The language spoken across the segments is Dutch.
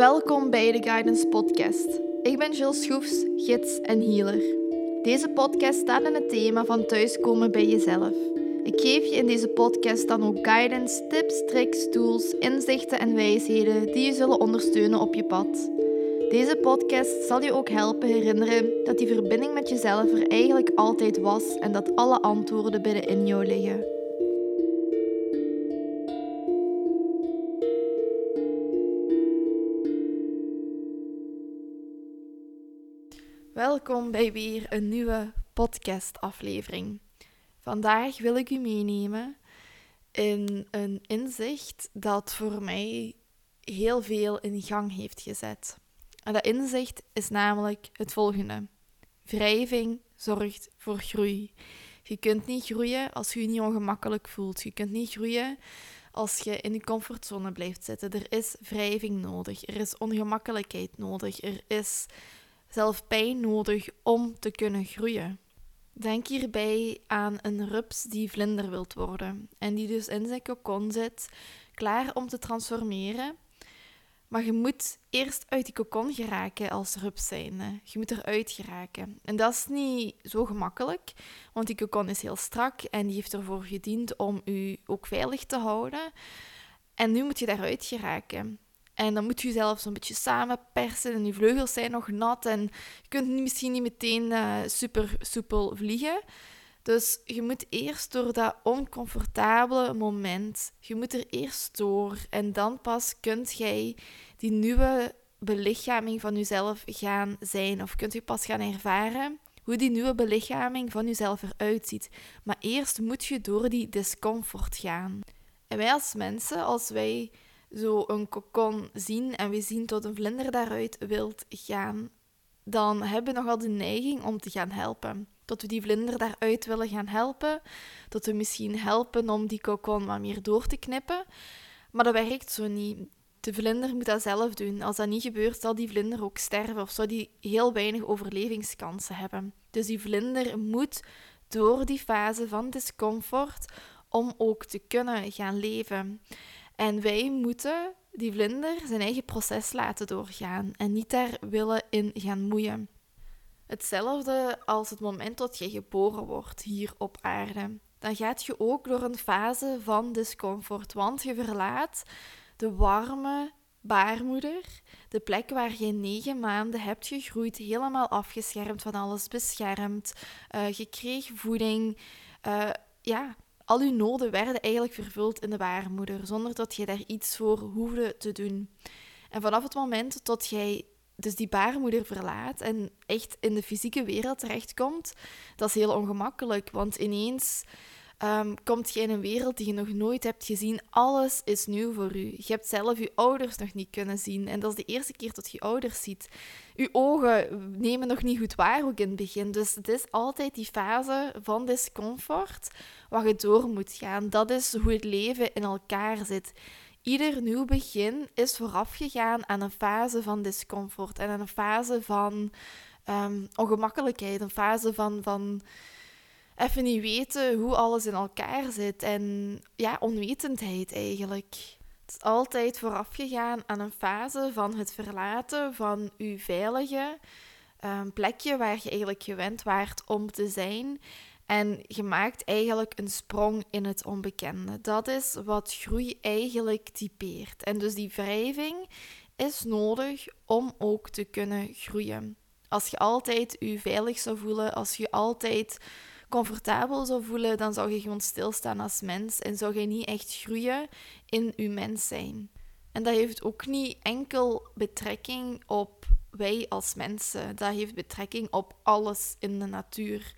Welkom bij de Guidance Podcast. Ik ben Jill Schroefs, gids en healer. Deze podcast staat in het thema van thuiskomen bij jezelf. Ik geef je in deze podcast dan ook guidance, tips, tricks, tools, inzichten en wijsheden die je zullen ondersteunen op je pad. Deze podcast zal je ook helpen herinneren dat die verbinding met jezelf er eigenlijk altijd was en dat alle antwoorden binnenin jou liggen. Welkom bij weer een nieuwe podcast-aflevering. Vandaag wil ik u meenemen in een inzicht dat voor mij heel veel in gang heeft gezet. En dat inzicht is namelijk het volgende: wrijving zorgt voor groei. Je kunt niet groeien als je je niet ongemakkelijk voelt. Je kunt niet groeien als je in de comfortzone blijft zitten. Er is wrijving nodig. Er is ongemakkelijkheid nodig. Er is zelf pijn nodig om te kunnen groeien. Denk hierbij aan een rups die vlinder wilt worden en die dus in zijn kokon zit, klaar om te transformeren. Maar je moet eerst uit die kokon geraken als rups zijnde. Je moet eruit geraken. En dat is niet zo gemakkelijk, want die kokon is heel strak en die heeft ervoor gediend om u ook veilig te houden. En nu moet je daaruit geraken. En dan moet je jezelf zo'n beetje samenpersen en je vleugels zijn nog nat en je kunt misschien niet meteen uh, super soepel vliegen. Dus je moet eerst door dat oncomfortabele moment, je moet er eerst door en dan pas kunt jij die nieuwe belichaming van jezelf gaan zijn of kunt je pas gaan ervaren hoe die nieuwe belichaming van jezelf eruit ziet. Maar eerst moet je door die discomfort gaan. En wij als mensen, als wij zo een kokon zien en we zien tot een vlinder daaruit wilt gaan, dan hebben we nogal de neiging om te gaan helpen. Dat we die vlinder daaruit willen gaan helpen. Dat we misschien helpen om die kokon wat meer door te knippen. Maar dat werkt zo niet. De vlinder moet dat zelf doen. Als dat niet gebeurt, zal die vlinder ook sterven of zou die heel weinig overlevingskansen hebben. Dus die vlinder moet door die fase van discomfort om ook te kunnen gaan leven. En wij moeten die vlinder zijn eigen proces laten doorgaan en niet daar willen in gaan moeien. Hetzelfde als het moment dat je geboren wordt hier op aarde. Dan gaat je ook door een fase van discomfort, want je verlaat de warme baarmoeder, de plek waar je negen maanden hebt gegroeid, helemaal afgeschermd van alles, beschermd. Uh, je kreeg voeding. Uh, ja, al uw noden werden eigenlijk vervuld in de baarmoeder, zonder dat je daar iets voor hoefde te doen. En vanaf het moment dat jij dus die baarmoeder verlaat en echt in de fysieke wereld terechtkomt, dat is heel ongemakkelijk, want ineens um, komt je in een wereld die je nog nooit hebt gezien. Alles is nieuw voor u. Je hebt zelf je ouders nog niet kunnen zien. En dat is de eerste keer dat je ouders ziet. Uw ogen nemen nog niet goed waar ook in het begin. Dus het is altijd die fase van discomfort waar je door moet gaan. Dat is hoe het leven in elkaar zit. Ieder nieuw begin is voorafgegaan aan een fase van discomfort en aan een fase van um, ongemakkelijkheid, een fase van, van even niet weten hoe alles in elkaar zit. En ja, onwetendheid eigenlijk. Het is altijd voorafgegaan aan een fase van het verlaten van uw veilige um, plekje waar je eigenlijk gewend waart om te zijn. En je maakt eigenlijk een sprong in het onbekende. Dat is wat groei eigenlijk typeert. En dus die wrijving is nodig om ook te kunnen groeien. Als je altijd je veilig zou voelen, als je altijd comfortabel zou voelen, dan zou je gewoon stilstaan als mens en zou je niet echt groeien in je mens zijn. En dat heeft ook niet enkel betrekking op wij als mensen, dat heeft betrekking op alles in de natuur.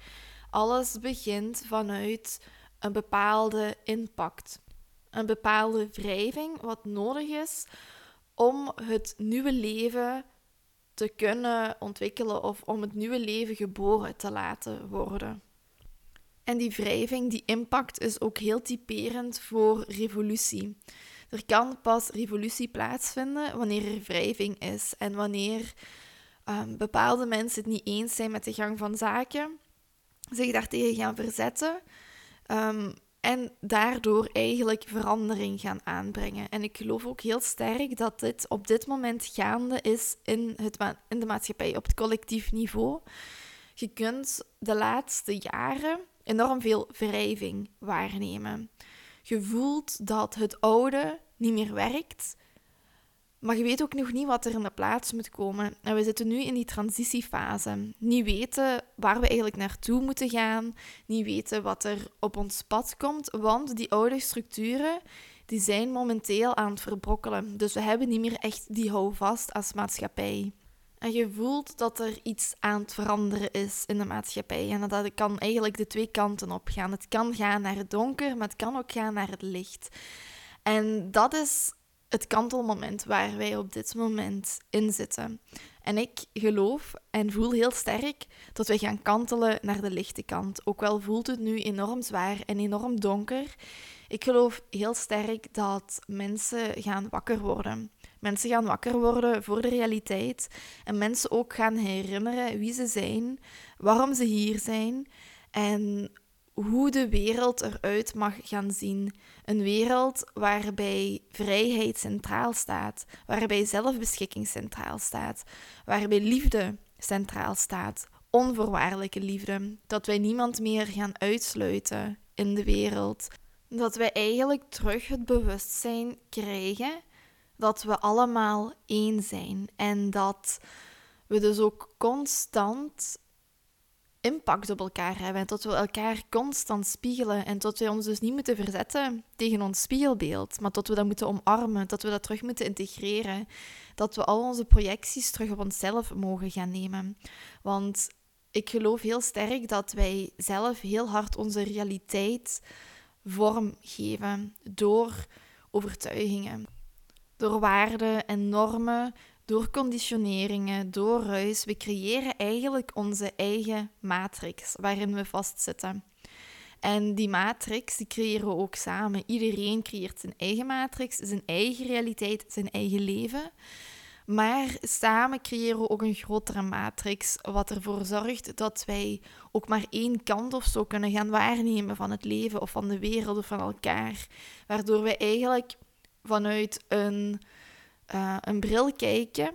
Alles begint vanuit een bepaalde impact, een bepaalde wrijving, wat nodig is om het nieuwe leven te kunnen ontwikkelen of om het nieuwe leven geboren te laten worden. En die wrijving, die impact is ook heel typerend voor revolutie. Er kan pas revolutie plaatsvinden wanneer er wrijving is en wanneer um, bepaalde mensen het niet eens zijn met de gang van zaken, zich daartegen gaan verzetten, um, En daardoor eigenlijk verandering gaan aanbrengen. En ik geloof ook heel sterk dat dit op dit moment gaande is in, het in de maatschappij, op het collectief niveau. Je kunt de laatste jaren enorm veel wrijving waarnemen. Je voelt dat het oude niet meer werkt, maar je weet ook nog niet wat er in de plaats moet komen. En we zitten nu in die transitiefase. Niet weten waar we eigenlijk naartoe moeten gaan. Niet weten wat er op ons pad komt. Want die oude structuren die zijn momenteel aan het verbrokkelen. Dus we hebben niet meer echt die houvast als maatschappij. En je voelt dat er iets aan het veranderen is in de maatschappij. En dat kan eigenlijk de twee kanten op gaan. Het kan gaan naar het donker, maar het kan ook gaan naar het licht. En dat is het kantelmoment waar wij op dit moment in zitten. En ik geloof en voel heel sterk dat wij gaan kantelen naar de lichte kant. Ook wel voelt het nu enorm zwaar en enorm donker. Ik geloof heel sterk dat mensen gaan wakker worden. Mensen gaan wakker worden voor de realiteit en mensen ook gaan herinneren wie ze zijn, waarom ze hier zijn en hoe de wereld eruit mag gaan zien. Een wereld waarbij vrijheid centraal staat, waarbij zelfbeschikking centraal staat, waarbij liefde centraal staat, onvoorwaardelijke liefde, dat wij niemand meer gaan uitsluiten in de wereld, dat wij eigenlijk terug het bewustzijn krijgen dat we allemaal één zijn en dat we dus ook constant impact op elkaar hebben en dat we elkaar constant spiegelen en dat we ons dus niet moeten verzetten tegen ons spiegelbeeld, maar dat we dat moeten omarmen, dat we dat terug moeten integreren, dat we al onze projecties terug op onszelf mogen gaan nemen. Want ik geloof heel sterk dat wij zelf heel hard onze realiteit vormgeven door overtuigingen, door waarden en normen door conditioneringen, door ruis, we creëren eigenlijk onze eigen matrix waarin we vastzitten. En die matrix die creëren we ook samen. Iedereen creëert zijn eigen matrix, zijn eigen realiteit, zijn eigen leven. Maar samen creëren we ook een grotere matrix, wat ervoor zorgt dat wij ook maar één kant of zo kunnen gaan waarnemen van het leven of van de wereld of van elkaar. Waardoor we eigenlijk vanuit een uh, een bril kijken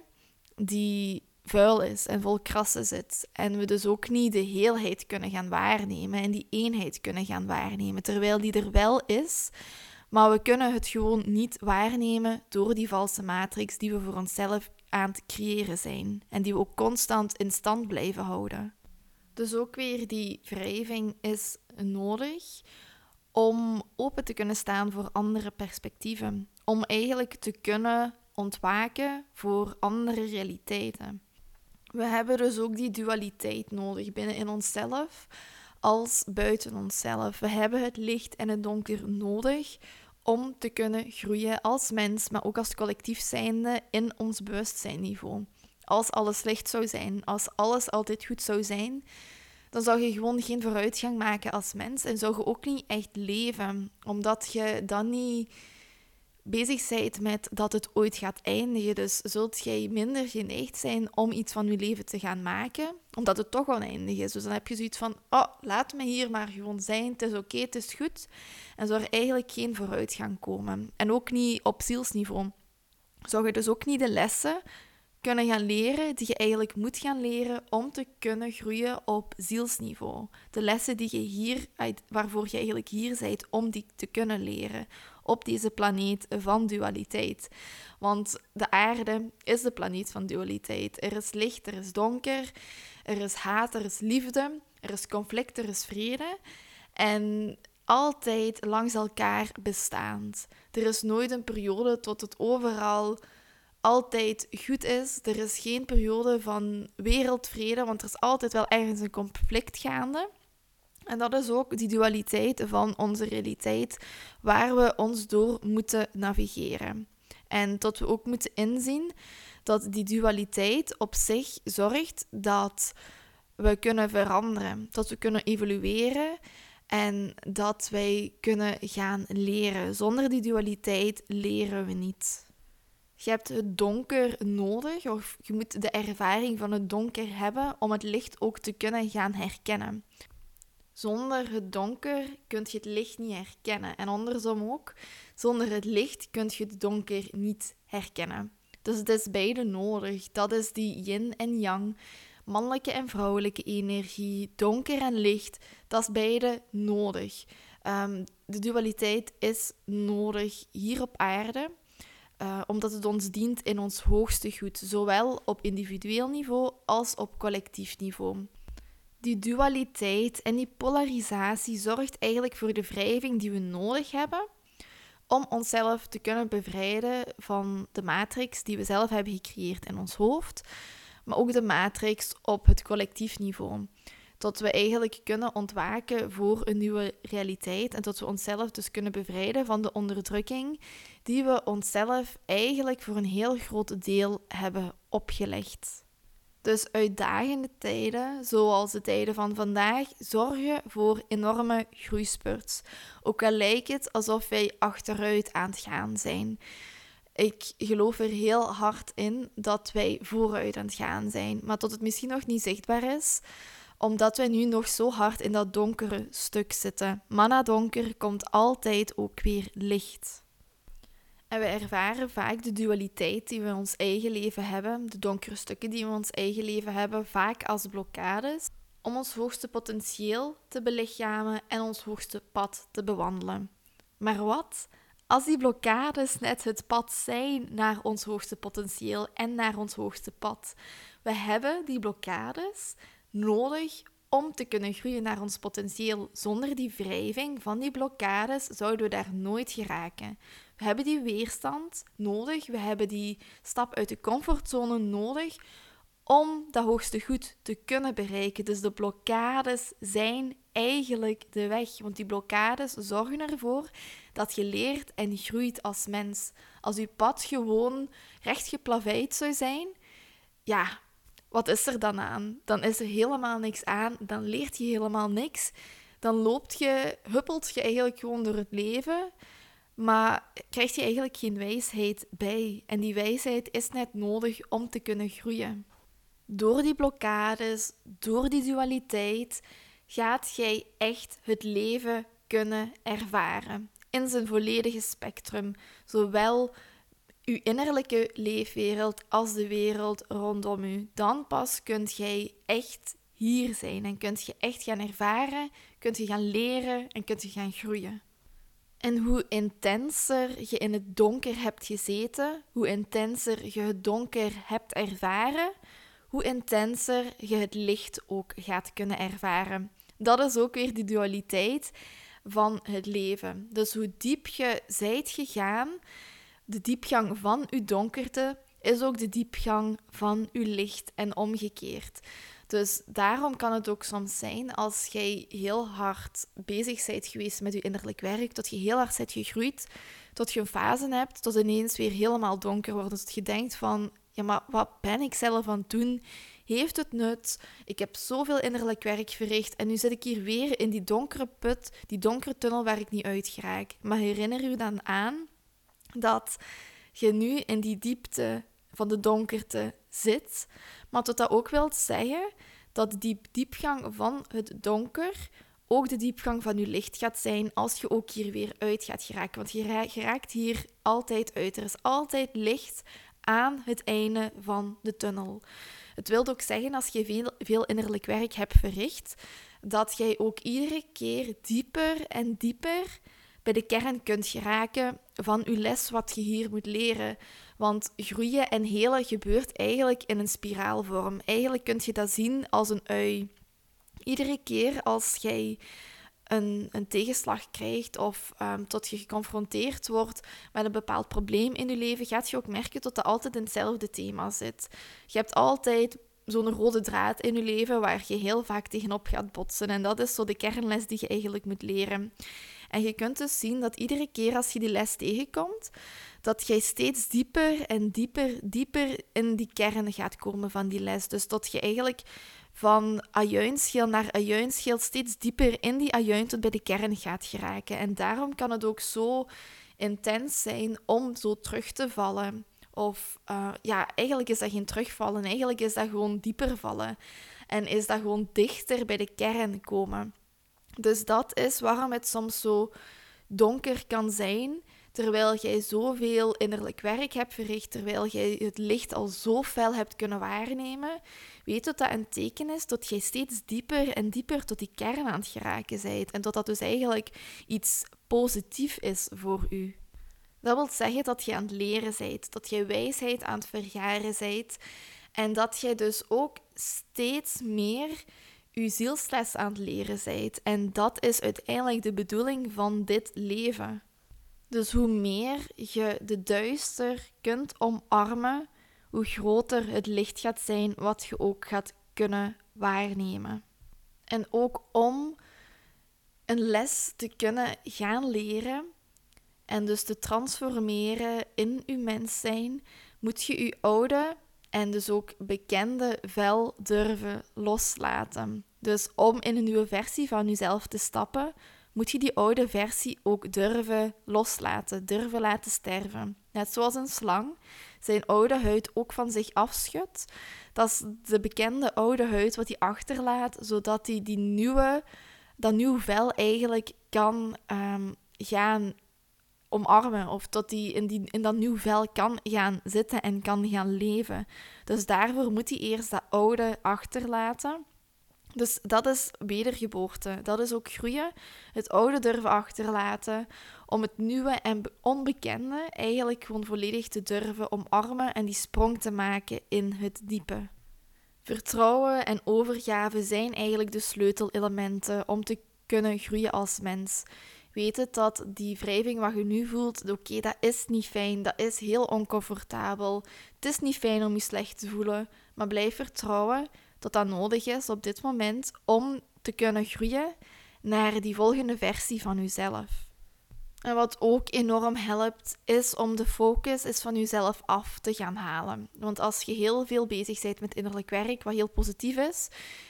die vuil is en vol krassen zit. En we dus ook niet de heelheid kunnen gaan waarnemen en die eenheid kunnen gaan waarnemen, terwijl die er wel is. Maar we kunnen het gewoon niet waarnemen door die valse matrix die we voor onszelf aan het creëren zijn. En die we ook constant in stand blijven houden. Dus ook weer die wrijving is nodig om open te kunnen staan voor andere perspectieven. Om eigenlijk te kunnen ontwaken voor andere realiteiten. We hebben dus ook die dualiteit nodig binnen in onszelf als buiten onszelf. We hebben het licht en het donker nodig om te kunnen groeien als mens, maar ook als collectief zijnde in ons bewustzijnniveau. Als alles licht zou zijn, als alles altijd goed zou zijn, dan zou je gewoon geen vooruitgang maken als mens en zou je ook niet echt leven, omdat je dan niet bezig bent met dat het ooit gaat eindigen. Dus zult jij minder geneigd zijn om iets van je leven te gaan maken, omdat het toch oneindig is. Dus dan heb je zoiets van, oh, laat me hier maar gewoon zijn, het is oké, het is goed. En zou er eigenlijk geen vooruitgang komen. En ook niet op zielsniveau. Zou je dus ook niet de lessen kunnen gaan leren die je eigenlijk moet gaan leren om te kunnen groeien op zielsniveau. De lessen die je hier, waarvoor je eigenlijk hier bent om die te kunnen leren op deze planeet van dualiteit. Want de aarde is de planeet van dualiteit. Er is licht, er is donker, er is haat, er is liefde, er is conflict, er is vrede. En altijd langs elkaar bestaand. Er is nooit een periode tot het overal altijd goed is. Er is geen periode van wereldvrede, want er is altijd wel ergens een conflict gaande. En dat is ook die dualiteit van onze realiteit, waar we ons door moeten navigeren. En dat we ook moeten inzien dat die dualiteit op zich zorgt dat we kunnen veranderen, dat we kunnen evolueren en dat wij kunnen gaan leren. Zonder die dualiteit leren we niet. Je hebt het donker nodig, of je moet de ervaring van het donker hebben om het licht ook te kunnen gaan herkennen. Zonder het donker kun je het licht niet herkennen. En andersom ook, zonder het licht kun je het donker niet herkennen. Dus het is beide nodig. Dat is die yin en yang, mannelijke en vrouwelijke energie, donker en licht. Dat is beide nodig. Ehm, de dualiteit is nodig hier op aarde. Uh, omdat het ons dient in ons hoogste goed, zowel op individueel niveau als op collectief niveau. Die dualiteit en die polarisatie zorgt eigenlijk voor de wrijving die we nodig hebben om onszelf te kunnen bevrijden van de matrix die we zelf hebben gecreëerd in ons hoofd, maar ook de matrix op het collectief niveau. Tot we eigenlijk kunnen ontwaken voor een nieuwe realiteit en tot we onszelf dus kunnen bevrijden van de onderdrukking die we onszelf eigenlijk voor een heel groot deel hebben opgelegd. Dus uitdagende tijden, zoals de tijden van vandaag, zorgen voor enorme groeispurts. Ook al lijkt het alsof wij achteruit aan het gaan zijn. Ik geloof er heel hard in dat wij vooruit aan het gaan zijn, maar tot het misschien nog niet zichtbaar is, omdat wij nu nog zo hard in dat donkere stuk zitten. Maar na donker komt altijd ook weer licht. En we ervaren vaak de dualiteit die we in ons eigen leven hebben, de donkere stukken die we in ons eigen leven hebben, vaak als blokkades om ons hoogste potentieel te belichamen en ons hoogste pad te bewandelen. Maar wat als die blokkades net het pad zijn naar ons hoogste potentieel en naar ons hoogste pad? We hebben die blokkades nodig om te kunnen groeien naar ons potentieel. Zonder die wrijving van die blokkades zouden we daar nooit geraken. We hebben die weerstand nodig, we hebben die stap uit de comfortzone nodig om dat hoogste goed te kunnen bereiken. Dus de blokkades zijn eigenlijk de weg, want die blokkades zorgen ervoor dat je leert en groeit als mens. Als je pad gewoon recht geplaveid zou zijn, ja, wat is er dan aan? Dan is er helemaal niks aan, dan leert je helemaal niks. Dan loopt je, huppelt je eigenlijk gewoon door het leven, maar krijg je eigenlijk geen wijsheid bij. En die wijsheid is net nodig om te kunnen groeien. Door die blokkades, door die dualiteit, gaat jij echt het leven kunnen ervaren. In zijn volledige spectrum. Zowel uw innerlijke leefwereld als de wereld rondom u. Dan pas kunt jij echt hier zijn en kunt je echt gaan ervaren, kunt je gaan leren en kunt je gaan groeien. En hoe intenser je in het donker hebt gezeten, hoe intenser je het donker hebt ervaren, hoe intenser je het licht ook gaat kunnen ervaren. Dat is ook weer die dualiteit van het leven. Dus hoe diep je zijt gegaan, de diepgang van uw donkerte is ook de diepgang van uw licht en omgekeerd. Dus daarom kan het ook soms zijn als jij heel hard bezig bent geweest met je innerlijk werk, dat je heel hard bent gegroeid, tot je een fase hebt, tot ineens weer helemaal donker wordt. Dat je denkt van, ja, maar wat ben ik zelf aan doen? Heeft het nut? Ik heb zoveel innerlijk werk verricht en nu zit ik hier weer in die donkere put, die donkere tunnel waar ik niet uit geraak. Maar herinner u dan aan dat je nu in die diepte van de donkerte zit, maar dat dat ook wil zeggen dat die diepgang van het donker ook de diepgang van je licht gaat zijn als je ook hier weer uit gaat geraken. Want je raakt hier altijd uit. Er is altijd licht aan het einde van de tunnel. Het wil ook zeggen, als je veel, veel innerlijk werk hebt verricht, dat jij ook iedere keer dieper en dieper bij de kern kunt geraken van je les wat je hier moet leren. Want groeien en helen gebeurt eigenlijk in een spiraalvorm. Eigenlijk kun je dat zien als een ui. Iedere keer als jij een, een tegenslag krijgt of um, tot je geconfronteerd wordt met een bepaald probleem in je leven, gaat je ook merken dat dat altijd in hetzelfde thema zit. Je hebt altijd zo'n rode draad in je leven waar je heel vaak tegenop gaat botsen. En dat is zo de kernles die je eigenlijk moet leren. En je kunt dus zien dat iedere keer als je die les tegenkomt, dat jij steeds dieper en dieper, dieper in die kern gaat komen van die les. Dus dat je eigenlijk van ajuinschil naar ajuinschil steeds dieper in die ajuin tot bij de kern gaat geraken. En daarom kan het ook zo intens zijn om zo terug te vallen. Of uh, ja, eigenlijk is dat geen terugvallen, eigenlijk is dat gewoon dieper vallen. En is dat gewoon dichter bij de kern komen. Dus dat is waarom het soms zo donker kan zijn, terwijl jij zoveel innerlijk werk hebt verricht, terwijl jij het licht al zo fel hebt kunnen waarnemen. Weet dat dat een teken is dat jij steeds dieper en dieper tot die kern aan het geraken bent en dat dat dus eigenlijk iets positief is voor u. Dat wil zeggen dat je aan het leren bent, dat je wijsheid aan het vergaren bent en dat je dus ook steeds meer je zielsles aan het leren bent. En dat is uiteindelijk de bedoeling van dit leven. Dus hoe meer je de duister kunt omarmen, hoe groter het licht gaat zijn wat je ook gaat kunnen waarnemen. En ook om een les te kunnen gaan leren en dus te transformeren in uw mens zijn, moet je je oude en dus ook bekende vel durven loslaten. Dus om in een nieuwe versie van jezelf te stappen, moet je die oude versie ook durven loslaten, durven laten sterven. Net zoals een slang zijn oude huid ook van zich afschudt. Dat is de bekende oude huid wat hij achterlaat, zodat hij die nieuwe, dat nieuwe vel eigenlijk kan um, gaan omarmen. Of dat hij in, die, in dat nieuw vel kan gaan zitten en kan gaan leven. Dus daarvoor moet hij eerst dat oude achterlaten. Dus dat is wedergeboorte. Dat is ook groeien. Het oude durven achterlaten. Om het nieuwe en onbekende eigenlijk gewoon volledig te durven omarmen en die sprong te maken in het diepe. Vertrouwen en overgave zijn eigenlijk de sleutelelementen om te kunnen groeien als mens. Weet het dat die wrijving wat je nu voelt, oké, dat is niet fijn, dat is heel oncomfortabel. Het is niet fijn om je slecht te voelen, maar blijf vertrouwen dat dat nodig is op dit moment om te kunnen groeien naar die volgende versie van jezelf. En wat ook enorm helpt, is om de focus is van jezelf af te gaan halen. Want als je heel veel bezig bent met innerlijk werk, wat heel positief is,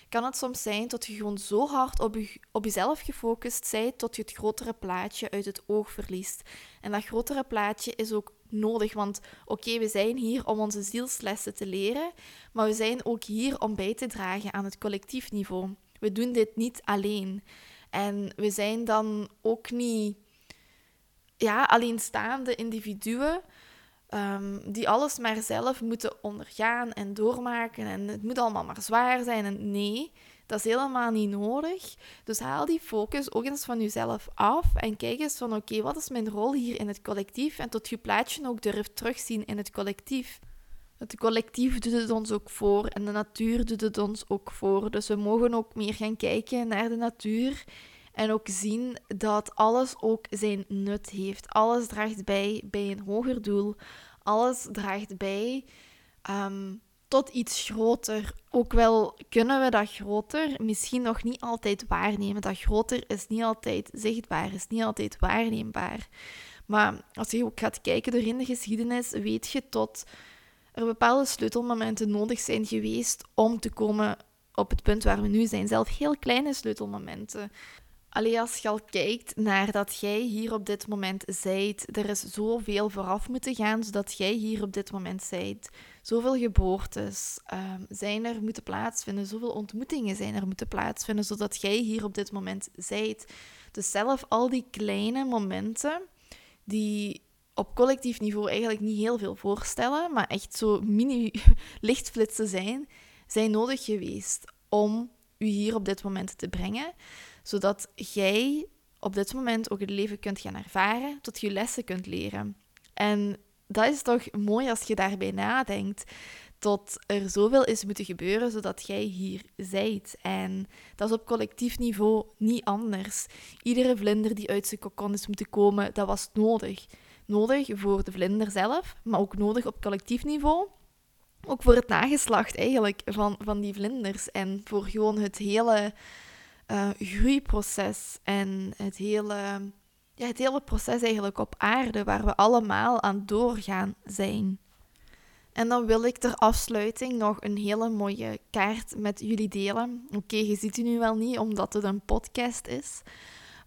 kan het soms zijn dat je gewoon zo hard op, op jezelf gefocust bent, tot je het grotere plaatje uit het oog verliest. En dat grotere plaatje is ook nodig, want oké, we zijn hier om onze zielslessen te leren, maar we zijn ook hier om bij te dragen aan het collectief niveau. We doen dit niet alleen. En we zijn dan ook niet ja, alleenstaande individuen um, die alles maar zelf moeten ondergaan en doormaken. En het moet allemaal maar zwaar zijn. En nee, dat is helemaal niet nodig. Dus haal die focus ook eens van jezelf af en kijk eens van oké, wat is mijn rol hier in het collectief? En tot je plaatje ook durft terugzien in het collectief. Het collectief doet het ons ook voor en de natuur doet het ons ook voor. Dus we mogen ook meer gaan kijken naar de natuur en ook zien dat alles ook zijn nut heeft. Alles draagt bij bij een hoger doel. Alles draagt bij ehm, tot iets groter. Ook wel kunnen we dat groter misschien nog niet altijd waarnemen. Dat groter is niet altijd zichtbaar, is niet altijd waarneembaar. Maar als je ook gaat kijken door in de geschiedenis, weet je tot er bepaalde sleutelmomenten nodig zijn geweest om te komen op het punt waar we nu zijn. Zelf heel kleine sleutelmomenten. Allee, als je al kijkt naar dat jij hier op dit moment zijt, er is zoveel vooraf moeten gaan zodat jij hier op dit moment zijt. Zoveel geboortes um, zijn er moeten plaatsvinden, zoveel ontmoetingen zijn er moeten plaatsvinden zodat jij hier op dit moment zijt. Dus zelf al die kleine momenten die op collectief niveau eigenlijk niet heel veel voorstellen, maar echt zo mini-lichtflitsen zijn, zijn nodig geweest om u hier op dit moment te brengen zodat jij op dit moment ook het leven kunt gaan ervaren, tot je lessen kunt leren. En dat is toch mooi als je daarbij nadenkt. Tot er zoveel is moeten gebeuren zodat jij hier zijt. En dat is op collectief niveau niet anders. Iedere vlinder die uit zijn kokon is moeten komen, dat was nodig. Nodig voor de vlinder zelf, maar ook nodig op collectief niveau. Ook voor het nageslacht eigenlijk van, van die vlinders. En voor gewoon het hele uh, groeiproces en het hele, ja, het hele proces eigenlijk op aarde waar we allemaal aan doorgaan zijn. En dan wil ik ter afsluiting nog een hele mooie kaart met jullie delen. Oké, je ziet die nu wel niet omdat het een podcast is,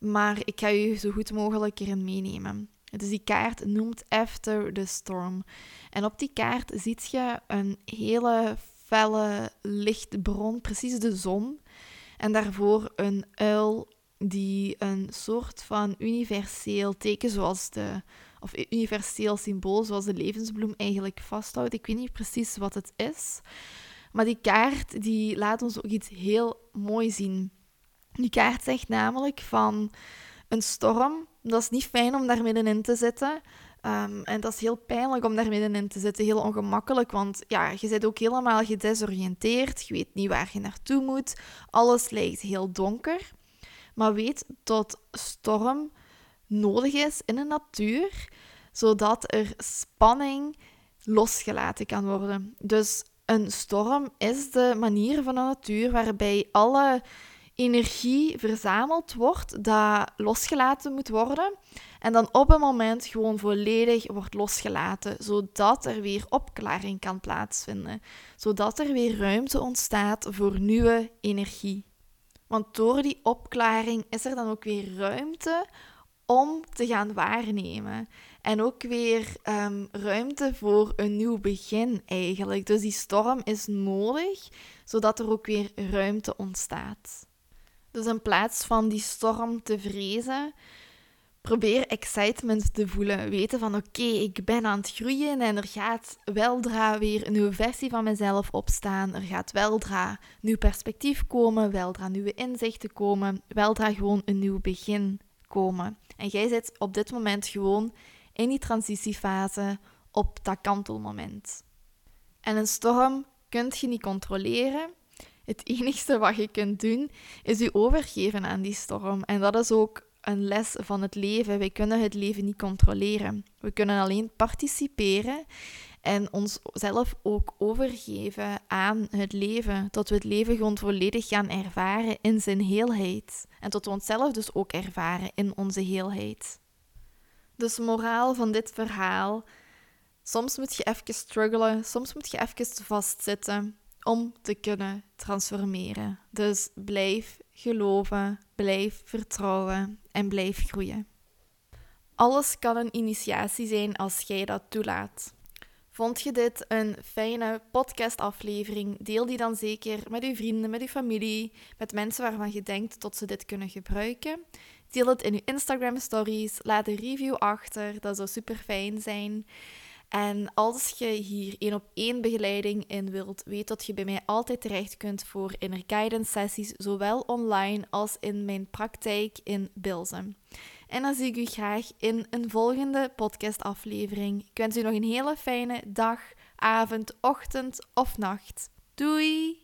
maar ik ga je zo goed mogelijk erin meenemen. Dus die kaart noemt After the Storm. En op die kaart ziet je een hele felle lichtbron, precies de zon. En daarvoor een uil die een soort van universeel teken zoals de of universeel symbool zoals de levensbloem eigenlijk vasthoudt. Ik weet niet precies wat het is, maar die kaart die laat ons ook iets heel mooi zien. Die kaart zegt namelijk van een storm, dat is niet fijn om daar middenin te zitten. Um, en dat is heel pijnlijk om daar middenin te zitten, heel ongemakkelijk, want ja, je bent ook helemaal gedesoriënteerd, je weet niet waar je naartoe moet, alles lijkt heel donker. Maar weet dat storm nodig is in de natuur, zodat er spanning losgelaten kan worden. Dus een storm is de manier van de natuur waarbij alle energie verzameld wordt dat losgelaten moet worden. En dan op een moment gewoon volledig wordt losgelaten, zodat er weer opklaring kan plaatsvinden. Zodat er weer ruimte ontstaat voor nieuwe energie. Want door die opklaring is er dan ook weer ruimte om te gaan waarnemen. En ook weer um, ruimte voor een nieuw begin eigenlijk. Dus die storm is nodig, zodat er ook weer ruimte ontstaat. Dus in plaats van die storm te vrezen, probeer excitement te voelen. Weten van oké, ik ben aan het groeien en er gaat weldra weer een nieuwe versie van mezelf opstaan. Er gaat weldra nieuw perspectief komen, weldra nieuwe inzichten komen, weldra gewoon een nieuw begin komen. En jij zit op dit moment gewoon in die transitiefase op dat kantelmoment. En een storm kunt je niet controleren. Het enige wat je kunt doen is je overgeven aan die storm. En dat is ook een les van het leven. Wij kunnen het leven niet controleren. We kunnen alleen participeren en onszelf ook overgeven aan het leven. Tot we het leven gewoon volledig gaan ervaren in zijn heelheid. En tot we onszelf dus ook ervaren in onze heelheid. Dus moraal van dit verhaal. Soms moet je even struggelen, soms moet je even vastzitten om te kunnen transformeren. Dus blijf geloven, blijf vertrouwen en blijf groeien. Alles kan een initiatie zijn als jij dat toelaat. Vond je dit een fijne podcastaflevering? Deel die dan zeker met uw vrienden, met uw familie, met mensen waarvan je denkt dat ze dit kunnen gebruiken. Deel het in uw Instagram stories, laat een review achter, dat zou super fijn zijn. En als je hier één op één begeleiding in wilt, weet dat je bij mij altijd terecht kunt voor inner guidance sessies, zowel online als in mijn praktijk in Bilzen. En dan zie ik u graag in een volgende podcastaflevering. Ik wens u nog een hele fijne dag, avond, ochtend of nacht. Doei!